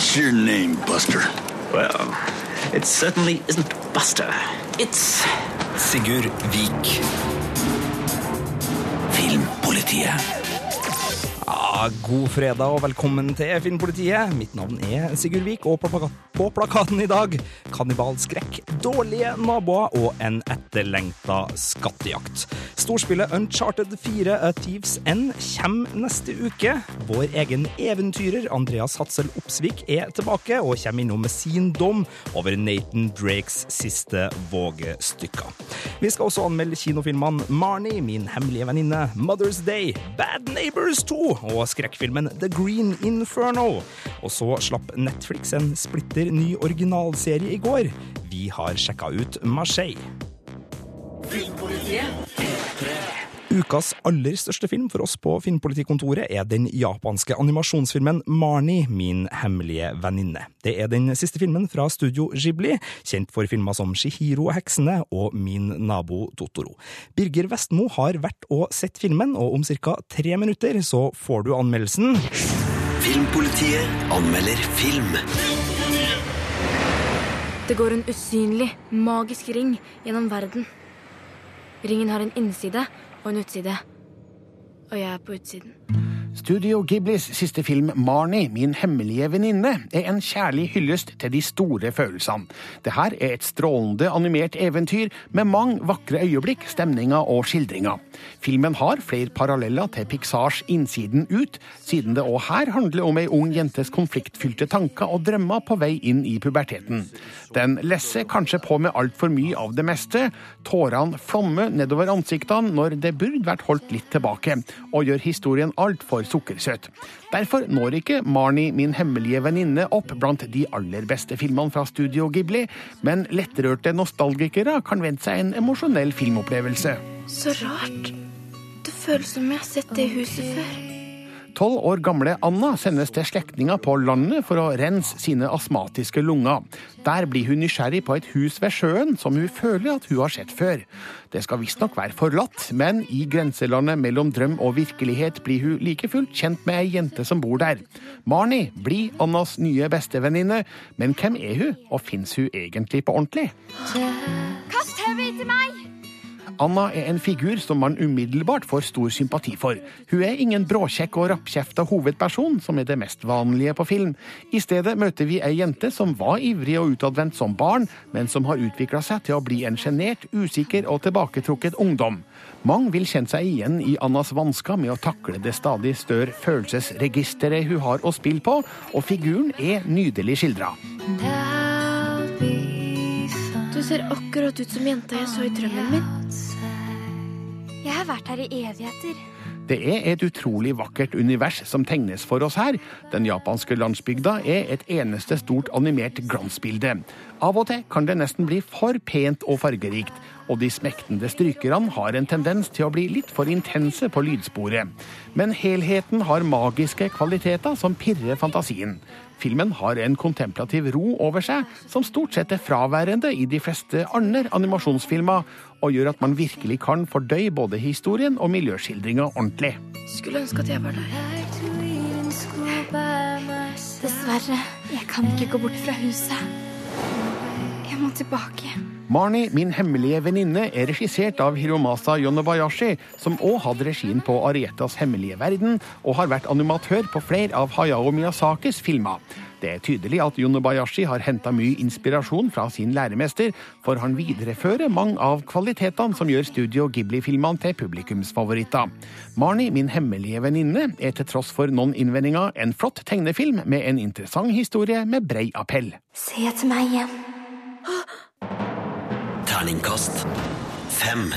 What's your name, Buster? Well, it certainly isn't Buster. It's Sigurd Vik. Filmpolitiet. God fredag og velkommen til Filmpolitiet. Mitt navn er Sigurd Vik, og på, plakaten i dag kannibalskrekk, dårlige naboer og en etterlengta skattejakt. Storspillet Uncharted 4 A Thieves End kommer neste uke. Vår egen eventyrer Andreas Hatzel Opsvik er tilbake og kommer innom med sin dom over Nathan Drakes siste vågestykker. Vi skal også anmelde kinofilmene Marnie, Min hemmelige venninne, Mother's Day, Bad Neighbors 2 og skrekkfilmen The Green Inferno. Og så slapp Netflix en splitter ny originalserie i går. Vi har sjekka ut Marseille. Ukas aller største film for oss på Filmpolitikontoret er den japanske animasjonsfilmen Marnie, min hemmelige venninne. Det er den siste filmen fra studio Ghibli, kjent for filmer som Shihiro og heksene og Min nabo Totoro. Birger Vestmo har vært og sett filmen, og om ca. tre minutter så får du anmeldelsen. Filmpolitiet anmelder film. Det går en usynlig, magisk ring gjennom verden. Ringen har en innside og en utside. Og jeg er på utsiden. Studio Ghiblis siste film Marnie, min hemmelige venninne, er en kjærlig hyllest til de store følelsene. Det her er et strålende animert eventyr med mange vakre øyeblikk, stemninger og skildringer. Filmen har flere paralleller til Pixars Innsiden ut, siden det òg her handler om ei ung jentes konfliktfylte tanker og drømmer på vei inn i puberteten. Den lesser kanskje på med altfor mye av det meste. Tårene flommer nedover ansiktene når det burde vært holdt litt tilbake, og gjør historien altfor sukkersøt. Derfor når ikke Marnie, min hemmelige venninne, opp blant de aller beste filmene fra Studio Ghibli, men lettrørte nostalgikere kan vente seg en emosjonell filmopplevelse. Så rart. Det føles som jeg har sett det huset før. Tolv år gamle Anna sendes til slektninger på landet for å rense sine astmatiske lunger. Der blir hun nysgjerrig på et hus ved sjøen som hun føler at hun har sett før. Det skal visstnok være forlatt, men i grenselandet mellom drøm og virkelighet blir hun like fullt kjent med ei jente som bor der. Marnie blir Annas nye bestevenninne, men hvem er hun, og fins hun egentlig på ordentlig? Kast tauet til meg! Anna er en figur som man umiddelbart får stor sympati for. Hun er ingen bråkjekk og rappkjefta hovedperson, som er det mest vanlige på film. I stedet møter vi ei jente som var ivrig og utadvendt som barn, men som har utvikla seg til å bli en sjenert, usikker og tilbaketrukket ungdom. Mange vil kjenne seg igjen i Annas vansker med å takle det stadig større følelsesregisteret hun har å spille på, og figuren er nydelig skildra. Du ser akkurat ut som jenta jeg så i drømmen min. Jeg har vært her i evigheter. Det er et utrolig vakkert univers som tegnes for oss her. Den japanske landsbygda er et eneste stort animert glansbilde. Av og til kan det nesten bli for pent og fargerikt, og de smektende strykerne har en tendens til å bli litt for intense på lydsporet. Men helheten har magiske kvaliteter som pirrer fantasien. Filmen har en kontemplativ ro over seg, som stort sett er fraværende i de fleste andre animasjonsfilmer, og gjør at man virkelig kan fordøye både historien og miljøskildringa ordentlig. Skulle ønske at jeg var der. Dessverre, jeg kan ikke gå bort fra huset. Jeg må tilbake. Marnie, min hemmelige venninne, er regissert av Hiromasa Yonobayashi, som òg hadde regien på Arietas hemmelige verden, og har vært animatør på flere av Hayao Miyazakis filmer. Det er tydelig at Yonobayashi har henta mye inspirasjon fra sin læremester, for han viderefører mange av kvalitetene som gjør Studio Ghibli-filmene til publikumsfavoritter. Marnie, min hemmelige venninne, er til tross for noen innvendinger en flott tegnefilm med en interessant historie med brei appell. Se til meg igjen. Terningkast fem.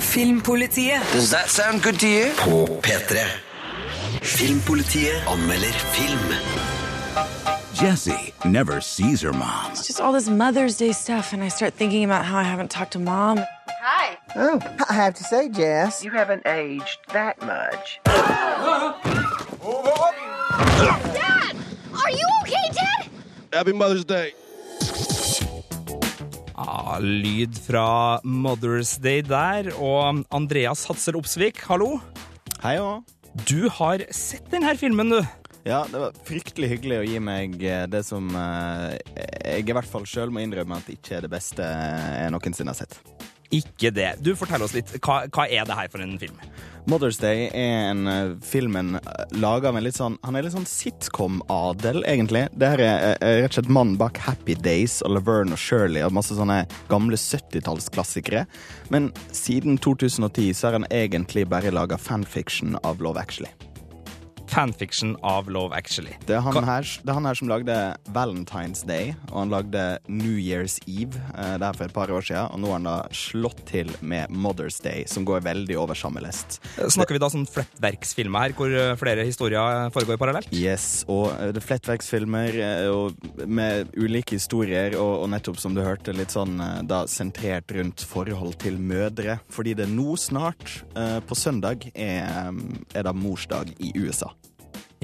Filmpolitiet. Does that sound good to you? På P3. Filmpolitiet anmelder film. Jesse never sees her mom. It's just all this Mother's Day stuff, and I start thinking about how I haven't talked to mom. Hi. Oh, I have to say, Jess. You haven't aged that much. Dad! Are you okay, Dad? Happy Mother's Day. Ja, lyd fra Mother's Day der. Og Andreas Hatzel Opsvik, hallo. Hei òg. Du har sett denne filmen, du. Ja, det var fryktelig hyggelig å gi meg eh, det som eh, jeg i hvert fall sjøl må innrømme at ikke er det beste jeg noensinne har sett. Ikke det. Du, Fortell oss litt. Hva, hva er det her for en film? Mother's Day er en uh, filmen uh, laga med litt sånn Han er litt sånn sitcom-adel, egentlig. Det her er, er rett og slett mannen bak Happy Days og Laverne og Shirley og masse sånne gamle 70-tallsklassikere. Men siden 2010 så har han egentlig bare laga fanfiction av Love Actually. Fanfiction av Love Actually. Det er, han her, det er han her som lagde Valentine's Day, og han lagde New Year's Eve eh, der for et par år siden. Og nå har han da slått til med Mother's Day, som går veldig over samme lest. Snakker vi da sånn flettverksfilmer her, hvor eh, flere historier foregår parallelt? Yes, og eh, det er flettverksfilmer eh, med ulike historier, og, og nettopp som du hørte, litt sånn eh, da sentrert rundt forhold til mødre. Fordi det nå snart, eh, på søndag, er, er da morsdag i USA.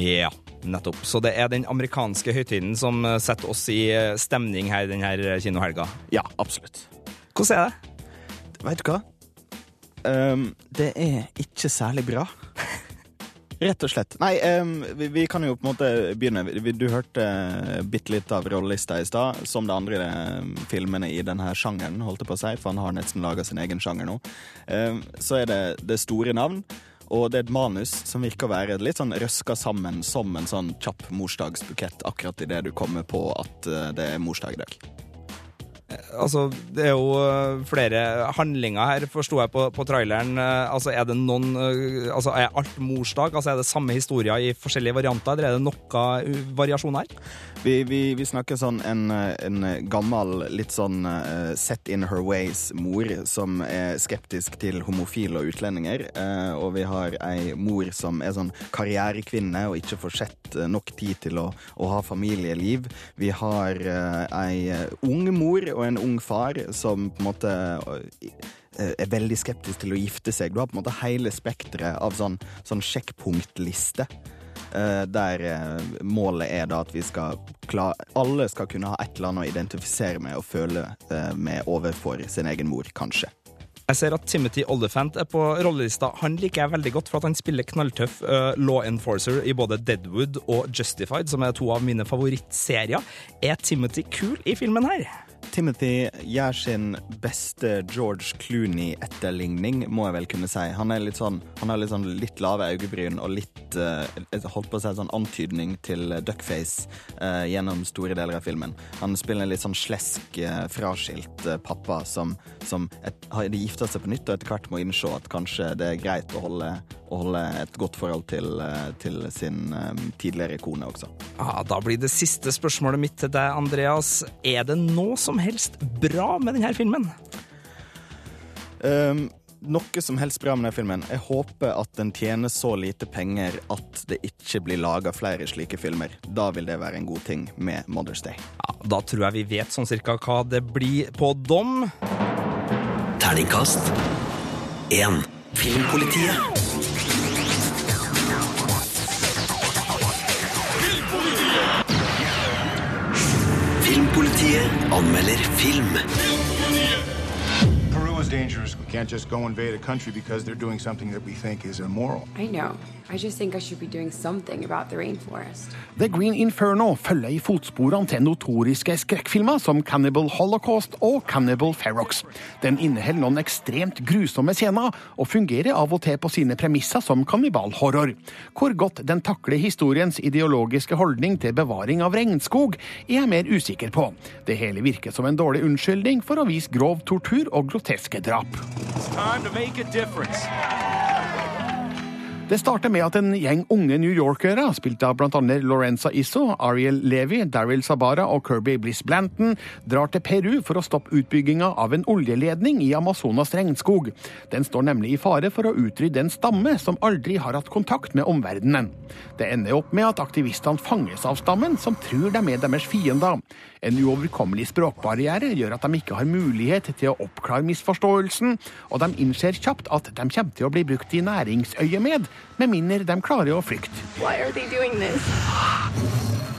Ja, nettopp. Så det er den amerikanske høytiden som eh, setter oss i eh, stemning her denne kinohelga? Ja, absolutt. Hvordan er det? Vet du hva? Um, det er ikke særlig bra. Rett og slett. Nei, um, vi, vi, kan jo på en måte begynne. Du hørte bitte litt av rollelista i stad, som de andre um, filmene i denne sjangeren, holdt jeg på å si, for han har nesten laga sin egen sjanger nå. Um, så er det, det store navn. Og det er et manus som virker å være litt sånn røska sammen som en sånn kjapp morsdagsbukett akkurat idet du kommer på at eh, det er morsdag i dag. Altså, det er jo eh, flere handlinger her, forsto jeg på, på, traileren. Eh, altså, er det noen Altså, er alt morsdag? Altså, er det samme historier i forskjellige varianter, eller er det noe variasjon her? Vi, vi, vi, snakker sånn en, en, gammel, litt sånn uh, set in her ways-mor som er skeptisk til homofile og utlendinger. Uh, og vi har ei mor som er sånn karrierekvinne og ikke får sett nok tid til å, å ha familieliv. Vi har uh, ei ung mor og en ung far som på en måte er veldig skeptisk til å gifte seg. Du har på en måte hele spekteret av sånn, sånn sjekkpunktliste. Eh, der eh, målet er da at vi skal klare Alle skal kunne ha et eller annet å identifisere med og føle eh, med overfor sin egen mor, kanskje. Jeg ser at Timothy Olyphant er på rollelista. Han liker jeg veldig godt for at han spiller knalltøff uh, law enforcer i både Deadwood og Justified, som er to av mine favorittserier. Er Timothy kul i filmen her? Timothy gjør sin beste George Clooney-etterligning, må jeg vel kunne si. Han, er litt sånn, han har litt, sånn litt lave øyebryn og litt uh, holdt på å si sånn antydning til duckface uh, gjennom store deler av filmen. Han spiller en litt sånn slesk, uh, fraskilt pappa som, som et, har gifta seg på nytt og etter hvert må innse at kanskje det er greit å holde, å holde et godt forhold til, til sin um, tidligere kone også. Ja, da blir det siste spørsmålet mitt til deg, Andreas. Er det noe som helst bra med denne filmen? Um, noe som helst bra med denne filmen. Jeg håper at den tjener så lite penger at det ikke blir laga flere slike filmer. Da vil det være en god ting med Mother's Day. Ja, da tror jeg vi vet sånn cirka hva det blir på dom. Terningkast 1. Filmpolitiet. Filmpolitiet anmelder film. Peru is dangerous. We can't just go invade a country because they're doing something that we think is immoral. I know. I just think I should be doing something about the rainforest. The Green Inferno følger i fotsporene til notoriske skrekkfilmer som Cannibal Holocaust og Cannibal Ferox. Den inneholder noen ekstremt grusomme scener, og fungerer av og til på sine premisser som kannibalhorror. Hvor godt den takler historiens ideologiske holdning til bevaring av regnskog, er jeg mer usikker på. Det hele virker som en dårlig unnskyldning for å vise grov tortur og groteske drap. It's time to make a difference. Det starter med at en gjeng unge New Yorkere, spilt av bl.a. Lorenza Isso, Ariel Levi, Daryl Sabara og Kirby Bliss Blanton, drar til Peru for å stoppe utbygginga av en oljeledning i Amazonas regnskog. Den står nemlig i fare for å utrydde en stamme som aldri har hatt kontakt med omverdenen. Det ender opp med at aktivistene fanges av stammen, som tror de er deres fiender. En uoverkommelig språkbarriere gjør at de ikke har mulighet til å oppklare misforståelsen, og de innser kjapt at de kommer til å bli brukt i næringsøyemed, med mindre de klarer å flykte.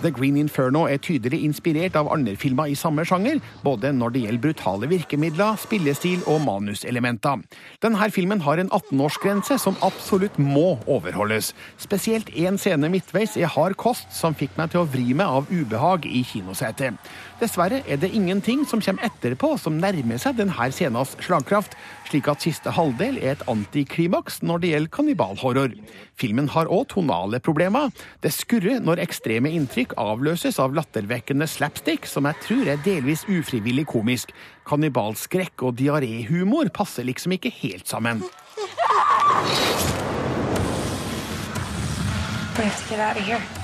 The Green Inferno er tydelig inspirert av andre filmer i samme sjanger, både når det gjelder brutale virkemidler, spillestil og manuselementer. Denne filmen har en 18-årsgrense som absolutt må overholdes. Spesielt én scene midtveis er hard kost, som fikk meg til å vri meg av ubehag i kinosetet. Dessverre er det ingenting som kommer etterpå som nærmer seg denne scenas slagkraft, slik at siste halvdel er et antiklimaks når det gjelder kannibalhorror. Filmen har òg tonale problemer. Det skurrer når ekstreme inntrykk avløses av lattervekkende slapstick, som jeg tror er delvis ufrivillig komisk. Kannibalskrekk og diaréhumor passer liksom ikke helt sammen. We have to get out of here.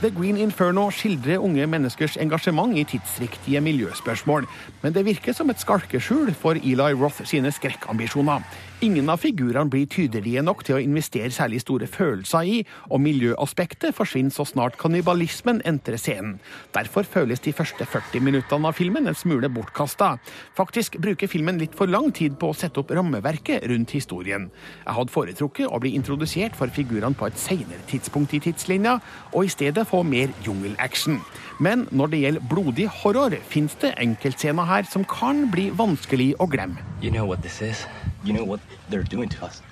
The Green Inferno skildrer unge menneskers engasjement i tidsriktige miljøspørsmål, men det virker som et skalkeskjul for Eli Roth sine skrekkambisjoner. Ingen av figurene blir tydelige nok til å investere særlig store følelser i, og miljøaspektet forsvinner så snart kannibalismen entrer scenen. Derfor føles de første 40 minuttene av filmen en smule bortkasta. Faktisk bruker filmen litt for lang tid på å sette opp rammeverket rundt historien. Jeg hadde foretrukket å bli introdusert for figurene på et senere tidspunkt i tidslinja, og i stedet få mer jungelaction. Men når det gjelder blodig horror, fins det enkeltscener her som kan bli vanskelig å glemme. You know what this is? You know what they're doing to us?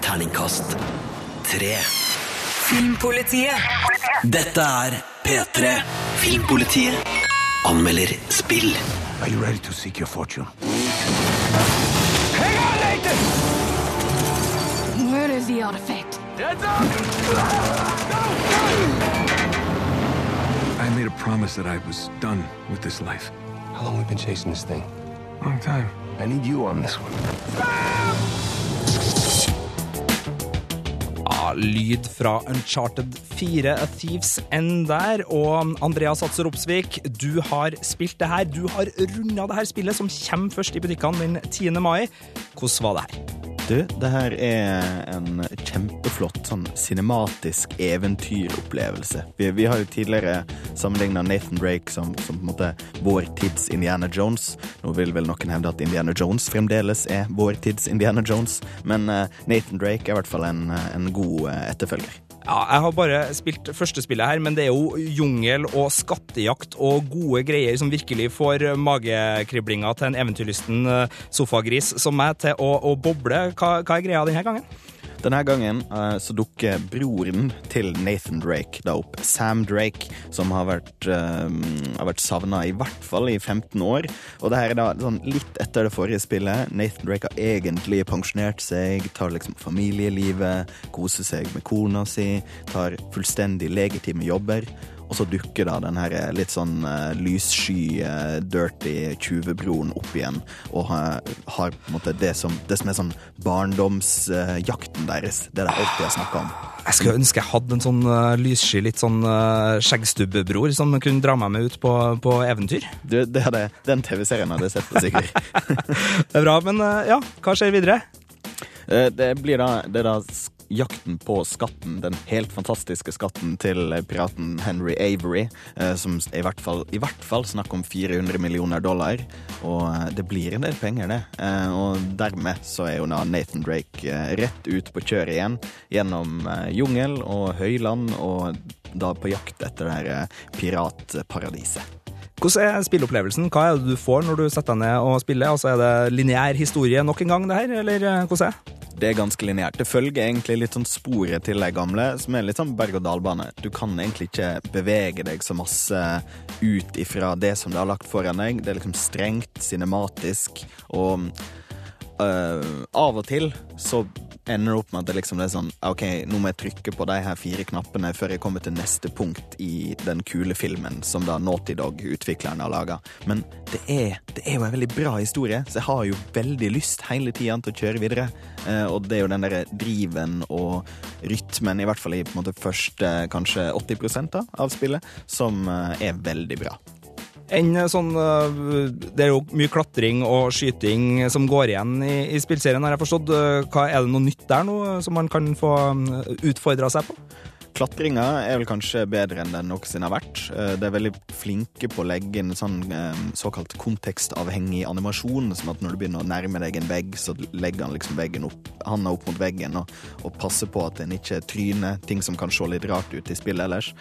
Terningkast tre. Filmpolitiet. Dette er P3. Filmpolitiet anmelder spill. Are you ready to seek your fortune? Hang on, Nathan! Where is the artifact? I made a promise that I was done with this life. How long have we been chasing this thing? Long time. I need you on this one. Ja, lyd fra Uncharted 4, A Thieves End der. Og Andreas Atser Opsvik, du har spilt det her. Du har runda det her spillet, som kommer først i butikkene den 10. mai. Hvordan var det her? Du, det her er en kjempeflott sånn cinematisk eventyropplevelse. Vi, vi har jo tidligere sammenligna Nathan Drake som, som på en måte vår tids Indiana Jones. Nå vil vel noen hevde at Indiana Jones fremdeles er vår tids Indiana Jones, men uh, Nathan Drake er i hvert fall en, en god uh, etterfølger. Ja, jeg har bare spilt første spillet her, men det er jo jungel og skattejakt og gode greier som virkelig får magekriblinga til en eventyrlysten eh, sofagris som meg til å, å boble. Hva, hva er greia denne gangen? Denne gangen uh, så dukker broren til Nathan Drake da opp. Sam Drake, som har vært, uh, vært savna i hvert fall i 15 år. Og det her er da sånn litt etter det forrige spillet. Nathan Drake har egentlig pensjonert seg, tar liksom familielivet, koser seg med kona si, tar fullstendig legitime jobber. Og så dukker da den her litt sånn uh, lyssky, uh, dirty tjuvebroren opp igjen og har, har på en måte det som, det som er sånn barndomsjakten uh, deres. Det de alltid har snakka om. Jeg skulle ønske jeg hadde en sånn lyssky, litt sånn skjeggstubbebror som kunne dra meg med ut på, på eventyr. Du, det hadde, den TV-serien hadde jeg sett på, sikkert. det er bra, men ja, hva skjer videre? det blir da, det da jakten på skatten, den helt fantastiske skatten til piraten Henry Avery, eh, som i hvert fall, i hvert fall snakker om 400 millioner dollar. Og eh, det blir en del penger, det. Eh, og dermed så er jo da Nathan Drake rett ut på kjøret igjen, gjennom jungel og høyland, og da på jakt etter det her piratparadiset. Hvordan er spilleopplevelsen? Hva er det du får når du setter deg ned og spiller? Altså, er det lineær historie nok en gang, det her, eller hvordan er det? Det er ganske lineært. Det følger egentlig litt sånn sporet til de gamle, som er litt sånn berg-og-dal-bane. Du kan egentlig ikke bevege deg så masse ut ifra det som du har lagt foran deg. Det er liksom strengt, cinematisk, og øh, av og til så ender opp med at det liksom er sånn OK, nå må jeg trykke på de her fire knappene før jeg kommer til neste punkt i den kule filmen som da Naughty Dog-utvikleren har laga. Men det er, det er, jo en veldig bra historie, så jeg har jo veldig lyst hele tida til å kjøre videre. Eh, og det er jo den derre driven og rytmen, i hvert fall i på en måte første kanskje 80 da, av spillet, som eh, er veldig bra enn sånn Det er jo mye klatring og skyting som går igjen i, i spillserien, har jeg forstått. Hva, er det noe nytt der nå som man kan få utfordra seg på? Klatringa er vel kanskje bedre enn den noensinne har vært. Eh, De er veldig flinke på å legge inn sånn eh, såkalt kontekstavhengig animasjon. Som at når du begynner å nærme deg en vegg, så legger han liksom veggen opp, handa opp mot veggen og, og passer på at en ikke tryner ting som kan se litt rart ut i spillet ellers.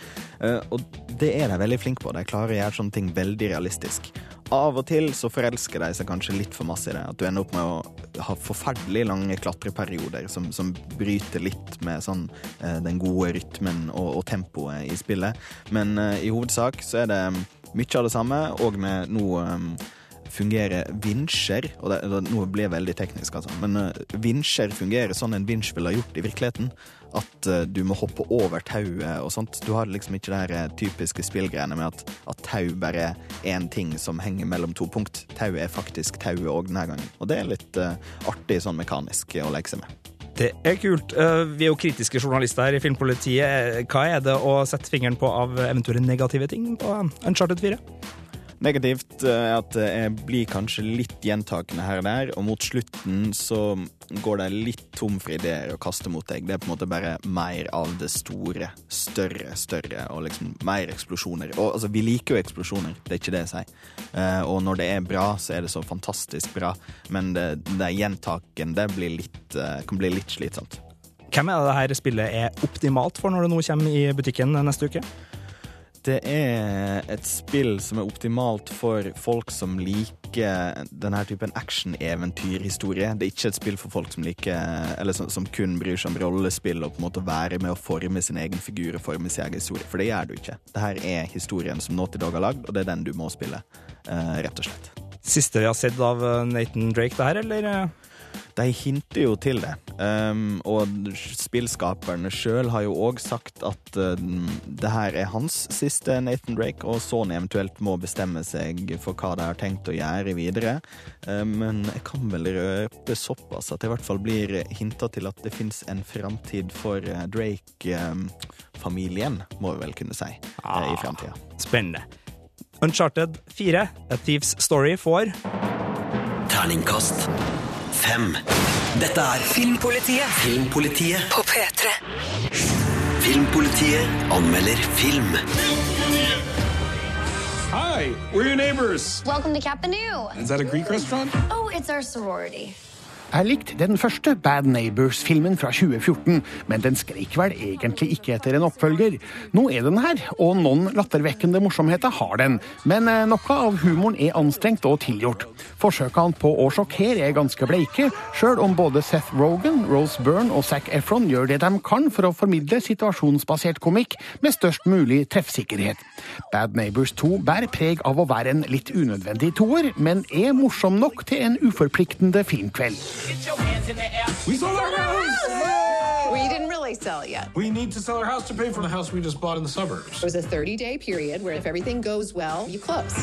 Eh, Og det er de veldig flinke på. De klarer å gjøre sånne ting veldig realistisk. Av og til så forelsker de seg kanskje litt for masse i det. At du ender opp med å ha forferdelig lange klatreperioder som, som bryter litt med sånn, eh, den gode rytmen og, og tempoet i spillet. Men uh, i hovedsak så er det mye av det samme, og med nå eh, fungerer vinsjer Og det, det, nå blir jeg veldig teknisk, altså. Men uh, vinsjer fungerer sånn en vinsj ville gjort i virkeligheten. At uh, du må hoppe over tauet og sånt. Du har liksom ikke det her uh, typiske spillgreiene med at, at tau bare er én ting som henger mellom to punkt. Tau er faktisk tauet òg denne gangen. Og det er litt uh, artig sånn mekanisk å leke seg med. Det er kult. Eh, Vi er jo kritiske journalister her i Filmpolitiet. Hva er det å sette fingeren på av eventuelle negative ting på Uncharted 4? Negativt er at jeg blir kanskje litt gjentakende her og der, og mot slutten så går det litt tom for ideer å kaste mot deg. Det er på en måte bare mer av det store. Større, større, og liksom mer eksplosjoner. Og altså, vi liker jo eksplosjoner, det er ikke det jeg sier. Eh, og når det er bra, så er det så fantastisk bra, men det, det gjentakende blir litt, eh, kan bli litt slitsomt. Hvem er det det her spillet er optimalt for når det nå kommer i butikken neste uke? Det er et spill som er optimalt for folk som liker denne typen action-eventyrhistorie. Det er ikke et spill for folk som liker Eller som, som kun bryr seg om rollespill og på en måte være med å forme sin egen figur og forme sin egen historie. For det gjør du ikke. Dette er historien som Naughty Dog har lagd, og det er den du må spille. eh, rett og slett. Siste vi har sett av eh, Nathan Drake, det her, eller? Eh? De hinter jo til det. Um, og spillskaperen sjøl har jo òg sagt at uh, det her er hans siste Nathan Drake, og Sony eventuelt må bestemme seg for hva de har tenkt å gjøre videre. Um, men jeg kan vel røpe såpass at det i hvert fall blir hinta til at det fins en framtid for uh, Drake-familien, må vi vel kunne si, ah, i framtida. Spennende. Uncharted 4, A Thieves Story, får Terningkast fem. Dette er Filmpolitiet Filmpolitiet. på P3. Filmpolitiet anmelder film. Hi, we're your neighbors. Welcome to Capanu. Is that a Greek restaurant? Oh, it's our sorority. Jeg likte den første Bad Neighbors-filmen fra 2014, men den skrek vel egentlig ikke etter en oppfølger. Nå er den her, og noen lattervekkende morsomheter har den, men eh, noe av humoren er anstrengt og tilgjort. Forsøkene på å sjokkere er ganske bleike, sjøl om både Seth Rogan, Rose Byrne og Zac Efron gjør det de kan for å formidle situasjonsbasert komikk med størst mulig treffsikkerhet. Bad Neighbors 2 bærer preg av å være en litt unødvendig toer, men er morsom nok til en uforpliktende filmkveld. We sold our house! We didn't really sell it yet. We need to sell our house to pay for the house we just bought in the suburbs. There's a 30 day period where if everything goes well, you close.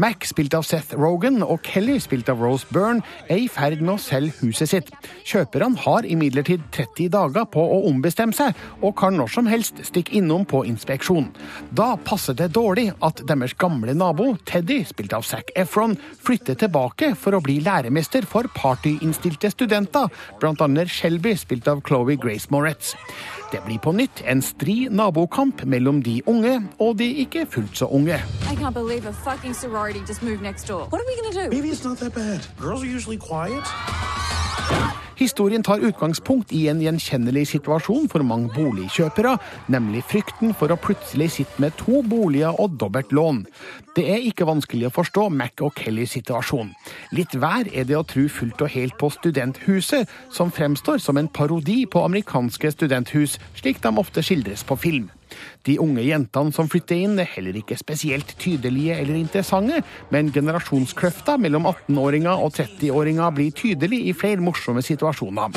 Mac, spilt av Seth Rogan, og Kelly, spilt av Rose Byrne, er i ferd med å selge huset sitt. Kjøperne har imidlertid 30 dager på å ombestemme seg, og kan når som helst stikke innom på inspeksjon. Da passer det dårlig at deres gamle nabo, Teddy, spilt av Zac Efron, flytter tilbake for å bli læremester for partyinnstilte studenter, annet Shelby, spilt av Chloé Grace Moretz. Det blir på nytt en stri nabokamp mellom de unge og de ikke fullt så unge. I Historien tar utgangspunkt i en gjenkjennelig situasjon for mange boligkjøpere, nemlig frykten for å plutselig sitte med to boliger og dobbelt lån. Det er ikke vanskelig å forstå Mac og Kellys situasjon. Litt vær er det å tro fullt og helt på Studenthuset, som fremstår som en parodi på amerikanske studenthus, slik de ofte skildres på film. De unge jentene som flytter inn, er heller ikke spesielt tydelige eller interessante, men generasjonskløfta mellom 18-åringer og 30-åringer blir tydelig i flere morsomme situasjoner.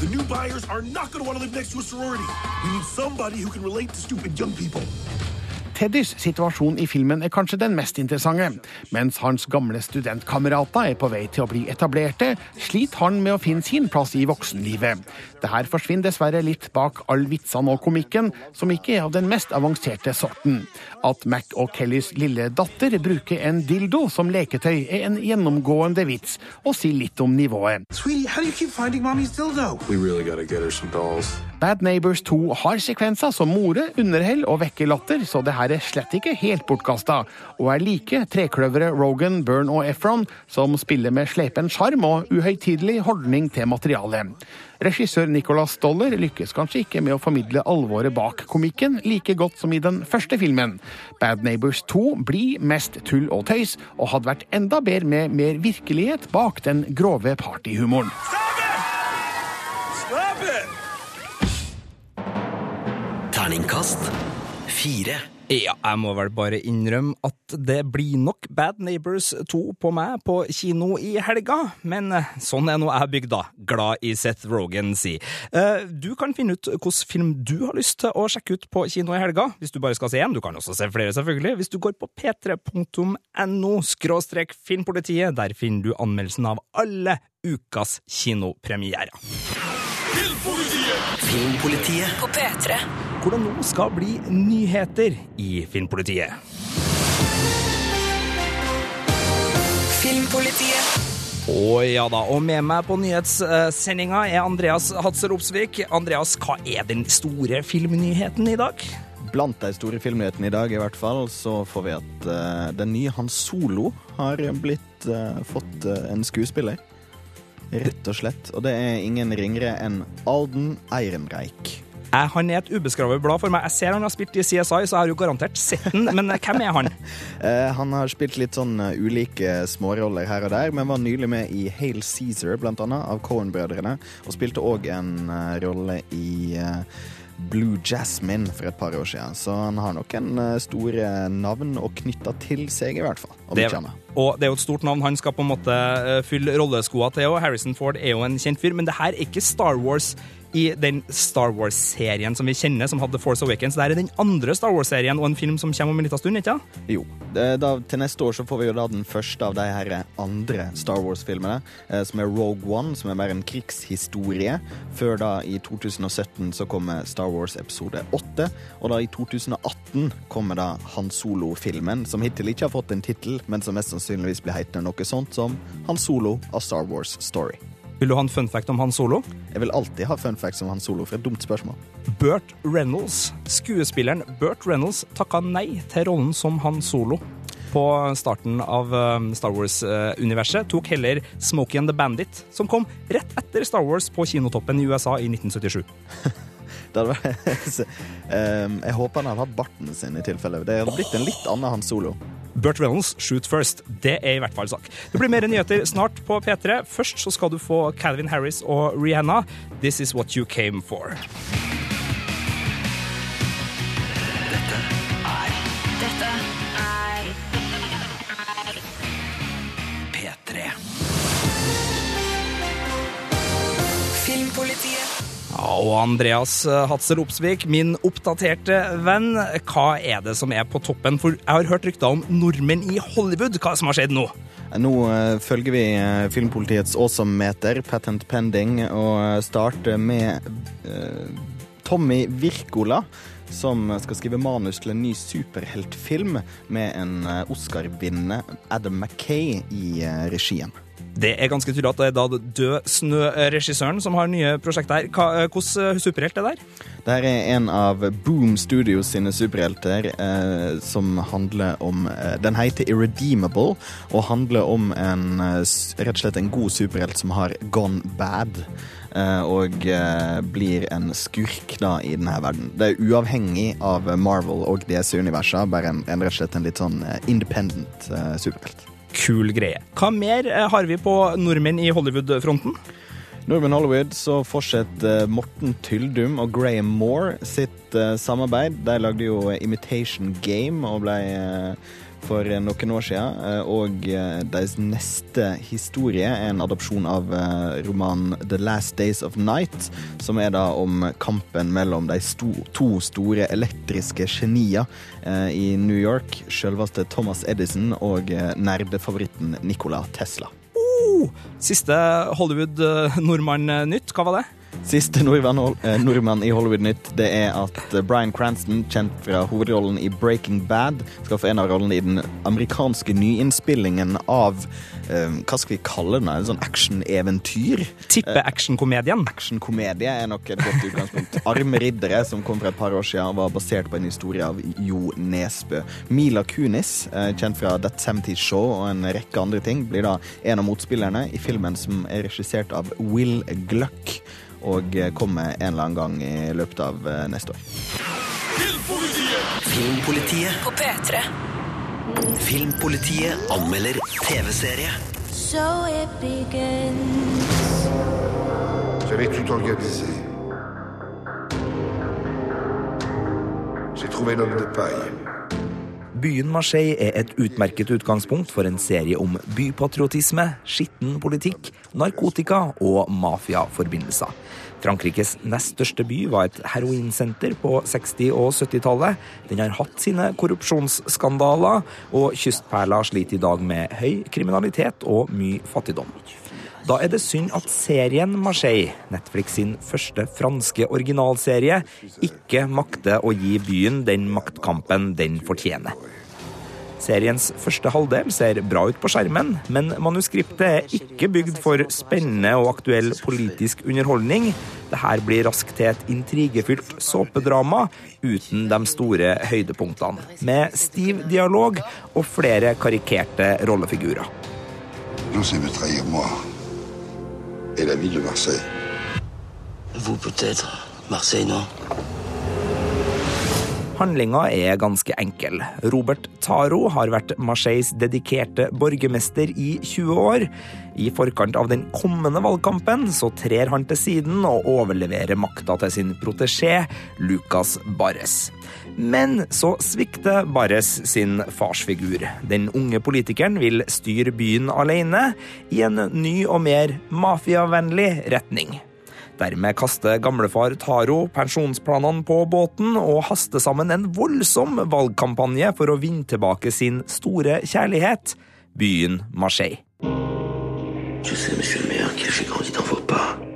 The new buyers are not going to want to live next to a sorority. We need somebody who can relate to stupid young people. Teddys situasjon i filmen er kanskje den mest interessante. Mens hans gamle studentkamerater er på vei til å bli etablerte, sliter han med å finne sin plass i voksenlivet. Det her forsvinner dessverre litt bak all vitsene og komikken, som ikke er av den mest avanserte sorten. At Mac og Kellys lille datter bruker en dildo som leketøy, er en gjennomgående vits, og sier litt om nivået. Sweetie, how do you keep finding mommy's dildo? We really gotta get her some dolls. Bad Neighbors 2 har sekvenser som more, underhell og vekker latter, så det her er slett ikke helt bortkasta, og er like trekløveret Rogan, Byrne og Efron, som spiller med slepen sjarm og uhøytidelig holdning til materialet. Regissør Nicolas Stoller lykkes kanskje ikke med å formidle alvoret bak komikken like godt som i den første filmen. Bad Neighbors 2 blir mest tull og tøys, og hadde vært enda bedre med mer virkelighet bak den grove partyhumoren. Stop it! Terningkast fire. Ja, jeg må vel bare innrømme at det blir nok Bad Neighbors 2 på meg på kino i helga, men eh, sånn er nå jeg bygd, da. Glad i Seth Rogan, si. Eh, Du kan finne ut hvilken film du har lyst til å sjekke ut på kino i helga, hvis du bare skal se én. Du kan også se flere, selvfølgelig, hvis du går på p3.no skråstrek Filmpolitiet. Der finner du anmeldelsen av alle ukas kinopremierer. Filmpolitiet. På P3. Hvor det nå skal bli nyheter i Filmpolitiet. Filmpolitiet. Å ja da, og med meg på nyhetssendinga er Andreas Hatzer Opsvik. Andreas, hva er den store filmnyheten i dag? Blant de store filmnyhetene i dag i hvert fall, så får vi at uh, den nye Hans Solo har blitt uh, fått uh, en skuespiller. Rett og slett. Og det er ingen ringere enn Alden Eirenreich. Eh, Han er et ubeskrevet blad for meg. Jeg ser han har spilt i CSI, så jeg har jo garantert sett den, men eh, hvem er han? Eh, han har spilt litt sånn eh, ulike småroller her og der, men var nylig med i Hail Caesar, blant annet, av Cohen-brødrene, og spilte òg en rolle i Blue Jasmine for et par år siden. Så han har noen en store navn å knytte til seg, i hvert fall. Om Det, og det er jo et stort navn. Han skal på en måte fylle rolleskoa til, og Harrison Ford er jo en kjent fyr, men det her er ikke Star Wars i den Star Wars-serien som vi kjenner, som hadde Force Awakens. Det er den andre Star Wars-serien og en film som kommer om en liten stund, ikke? Jo. Da, til neste år så får vi jo da den første av de her andre Star Wars-filmene, eh, som er Rogue One, som er mer en krigshistorie. Før da, i 2017, så kommer Star Wars episode 8. Og da i 2018 kommer da Han Solo-filmen, som hittil ikke har fått en tittel, men som mest sannsynligvis blir hetende noe sånt som Han Solo av Star Wars Story. Vil du ha en fun fact om Han Solo? Jeg vil alltid ha fun facts om Han Solo, for et dumt spørsmål. Burt Reynolds, skuespilleren Burt Reynolds, takka nei til rollen som Han Solo. På starten av eh, Star Wars-universet tok heller Smokey and the Bandit, som kom rett etter Star Wars på kinotoppen i USA i 1977. Ehm, jeg håper han hadde hatt barten sin i tilfelle. Det hadde blitt en litt annen Han Solo. Burt Reynolds, shoot first. Det er i hvert fall sak. Det blir mer nyheter snart på P3. Først så skal du få Calvin Harris og Rihanna. This is what you came for. Og Andreas eh, Hatzel Opsvik, min oppdaterte venn. Hva er det som er på toppen? For jeg har hørt rykter om nordmenn i Hollywood. Hva som har skjedd nå? Nå eh, følger vi eh, Filmpolitiets Awesome-meter, patent pending, og starter med uh, Tommy Wirkola, som skal skrive manus til en ny superheltfilm med en Oscar-vinnende Adam Mackay i regien. Det er ganske tydelig at det er da Død Snø-regissøren som har nye prosjekter her. Eh, Hvordan superhelt er det der? Dette er en av Boom Studios sine superhelter eh, som handler om eh, Den heter Irredeemable og handler om en eh, rett og slett en god superhelt som har gone bad. eh, og eh, blir en skurk da i denne verden. Det er uavhengig av Marvel og DC-universet, bare en, en rett og slett en litt sånn eh, independent eh, superhelt. Kul greie. Hva mer eh, har vi på nordmenn i Hollywood-fronten? Nordmenn Hollywood så fortsetter Morten Tyldum og Graham Moore sitt eh, samarbeid. De lagde jo Imitation Game og ble eh, for noen år siden. eh, og eh, deres neste historie er en adopsjon av eh, romanen The Last Days of Night, som er da om kampen mellom de to store elektriske genier i New York. Selveste Thomas Edison og nerdefavoritten Nikola Tesla. Oh, siste Hollywood-nordmann-nytt, hva var det? Siste nordmann, eh, nordmann i Hollywood-nytt det er at eh, Bryan Cranston, kjent fra hovedrollen i Breaking Bad, skal få en av rollene i den amerikanske nyinnspillingen av eh, Hva skal vi kalle den? En sånn actioneventyr? Tippe-actionkomedien. Actionkomedie er nok et godt utgangspunkt. Arme riddere, som kom for et par år siden, var basert på en historie av Jo Nesbø. Mila Kunis, kjent fra That 70 Show og en rekke andre ting, blir da en av motspillerne i filmen som er regissert av Will Gluck og kommer en eller annen gang i løpet av eh, neste år. Filmpolitiet. På P3. Filmpolitiet anmelder TV-serie. So it begins. J'avais tout organisé. J'ai trouvé l'homme de paille. Byen Marseille er et utmerket utgangspunkt for en serie om bypatriotisme, skitten politikk, narkotika og mafiaforbindelser. Frankrikes nest største by var et heroinsenter på 60- og 70-tallet. Den har hatt sine korrupsjonsskandaler, og kystperla sliter i dag med høy kriminalitet og mye fattigdom. Da er det synd at serien Marseille, Netflix sin første franske originalserie, ikke makter å gi byen den maktkampen den fortjener. Seriens første halvdel ser bra ut på skjermen, men manuskriptet er ikke bygd for spennende og aktuell politisk underholdning. Dette blir raskt til et intrigefylt såpedrama uten de store høydepunktene, med stiv dialog og flere karikerte rollefigurer. Et la ville de Marseille. Vous peut-être. Marseille, non? Handlinga er ganske enkel. Robert Taro har vært Marseilles dedikerte borgermester i 20 år. I forkant av den kommende valgkampen så trer han til siden og overleverer makta til sin protesjé Lucas Barres. Men så svikter Barres sin farsfigur. Den unge politikeren vil styre byen alene, i en ny og mer mafiavennlig retning. Dermed kaster gamlefar Taro pensjonsplanene på båten og haster sammen en voldsom valgkampanje for å vinne tilbake sin store kjærlighet, byen Marseille. Je sais, monsieur le maire, que j'ai grandi dans vos pas.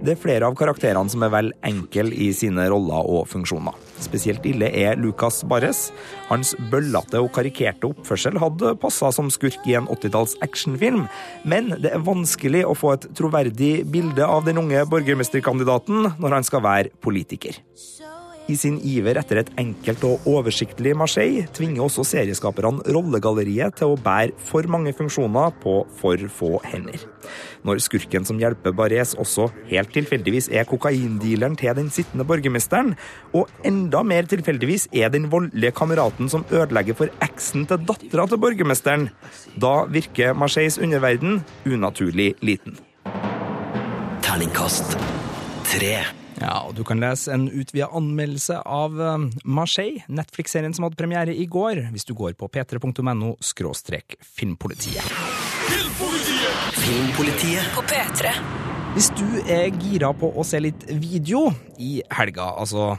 Det er flere av karakterene som er vel enkle i sine roller og funksjoner. Spesielt ille er Lucas Barres. Hans bøllete og karikerte oppførsel hadde passa som skurk i en 80-talls actionfilm, men det er vanskelig å få et troverdig bilde av den unge borgermesterkandidaten når han skal være politiker. I sin iver etter et enkelt og oversiktlig Marseille tvinger også serieskaperne rollegalleriet til å bære for mange funksjoner på for få hender. Når skurken som hjelper Barres også helt tilfeldigvis er kokaindealeren til den sittende borgermesteren, og enda mer tilfeldigvis er den voldelige kameraten som ødelegger for eksen til dattera til borgermesteren, da virker Marseilles underverden unaturlig liten. Terningkast tre. Ja, og Du kan lese en utvida anmeldelse av eh, Marseille, Netflix-serien som hadde premiere i går, hvis du går på p3.no skråstrek filmpolitiet. Filmpolitiet. På P3. Hvis du er gira på å se litt video i helga, altså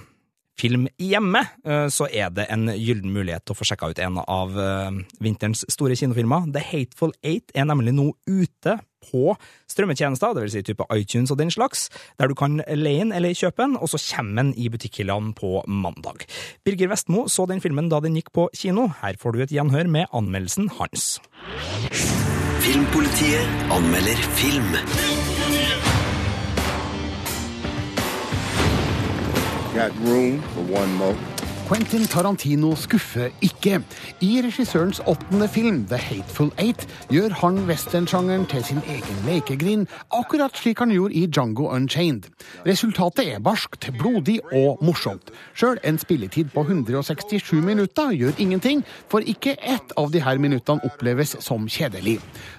film hjemme, eh, så er det en gyllen mulighet til å få sjekka ut en av eh, vinterens store kinofilmer. The Hateful Eight er nemlig nå ute på strømmetjenester, dvs. Si type iTunes og den slags, der du kan leie den eller kjøpe den, og så kommer den i butikkhyllene på mandag. Birger Vestmo så den filmen da den gikk på kino. Her får du et gjenhør med anmeldelsen hans. Filmpolitiet anmelder film. Got room for one more. Quentin Tarantino skuffer ikke. I regissørens åttende film, The Hateful Eight, gjør han westernsjangeren til sin egen lekegrind, akkurat slik han gjorde i Django Unchained. Resultatet er barskt, blodig og morsomt. Sjøl en spilletid på 167 minutter gjør ingenting, for ikke ett av disse minuttene oppleves som kjedelig.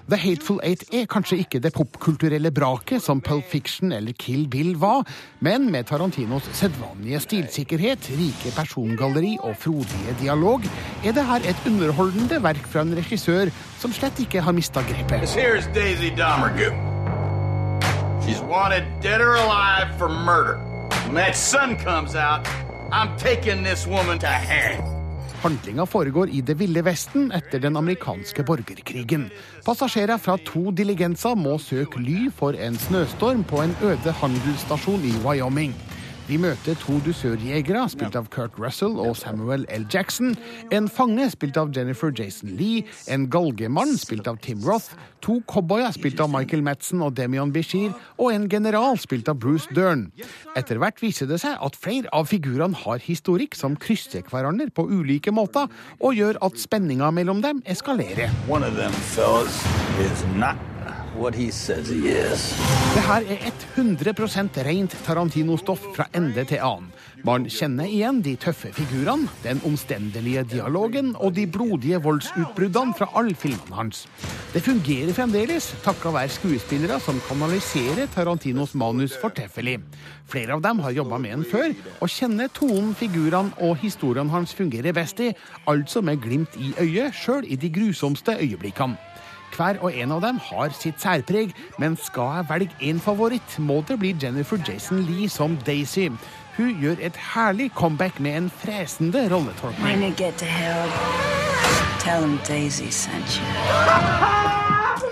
The Hateful Eight er kanskje ikke det popkulturelle braket som Pulp Fiction eller Kill Bill var, men med Tarantinos sedvanlige stilsikkerhet, rike persongalleri og frodige dialog, er det her et underholdende verk fra en regissør som slett ikke har mista grepet. She's wanted dead or alive for murder. When that sun comes out, I'm taking this woman to hang. Handlinga foregår i Det ville vesten etter den amerikanske borgerkrigen. Passasjerer fra to diligenser må søke ly for en snøstorm på en øde handelsstasjon i Wyoming. Vi møter to dusørjegere, spilt av Kurt Russell og Samuel L. Jackson, en fange, spilt av Jennifer Jason Lee, en galgemann, spilt av Tim Roth, to cowboyer, spilt av Michael Madsen og Demion Bishir, og en general, spilt av Bruce Dern. Etter hvert viser det seg at flere av figurene har historikk som krysser hverandre på ulike måter, og gjør at spenninga mellom dem eskalerer. One of them fellas is not Det her er 100% rent Tarantino-stoff fra ende til annen. Man kjenner igjen de tøffe figurene, den omstendelige dialogen og de blodige voldsutbruddene fra alle filmene hans. Det fungerer fremdeles, takka være skuespillere som kanaliserer Tarantinos manus fortreffelig. Flere av dem har jobba med en før, og kjenner tonen, figurene og historiene hans fungerer best i, altså med glimt i øyet, sjøl i de grusomste øyeblikkene. Hver og en av dem har sitt særpreg, men skal jeg velge én favoritt, må det bli Jennifer Jason Lee som Daisy. Hun gjør et herlig comeback med en fresende rolletolkning.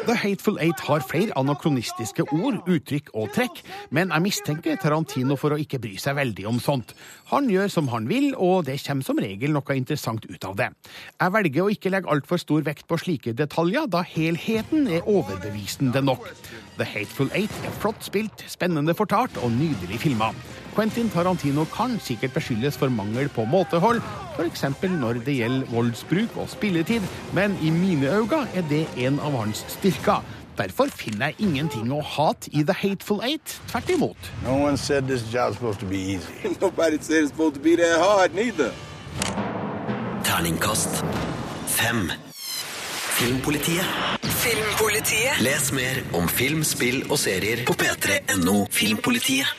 The Hateful Eight har flere anakronistiske ord, uttrykk og trekk, men jeg mistenker Tarantino for å ikke bry seg veldig om sånt. Han gjør som han vil, og det kommer som regel noe interessant ut av det. Jeg velger å ikke legge altfor stor vekt på slike detaljer, da helheten er overbevisende nok. The Hateful Eight er flott spilt, spennende fortalt og nydelig filma. Quentin Tarantino kan sikkert beskyldes for mangel på måtehold, f.eks. når det gjelder voldsbruk og spilletid, men i mine øyne er det en av hans styrker. Derfor finner jeg ingenting å hate i The Hateful Eight. Tvert imot. No one said this job's supposed to be easy. Nobody said it's supposed to be that hard, neither. Terningkast fem. Filmpolitiet. Filmpolitiet. Les mer om film, spill og serier på p3.no Filmpolitiet.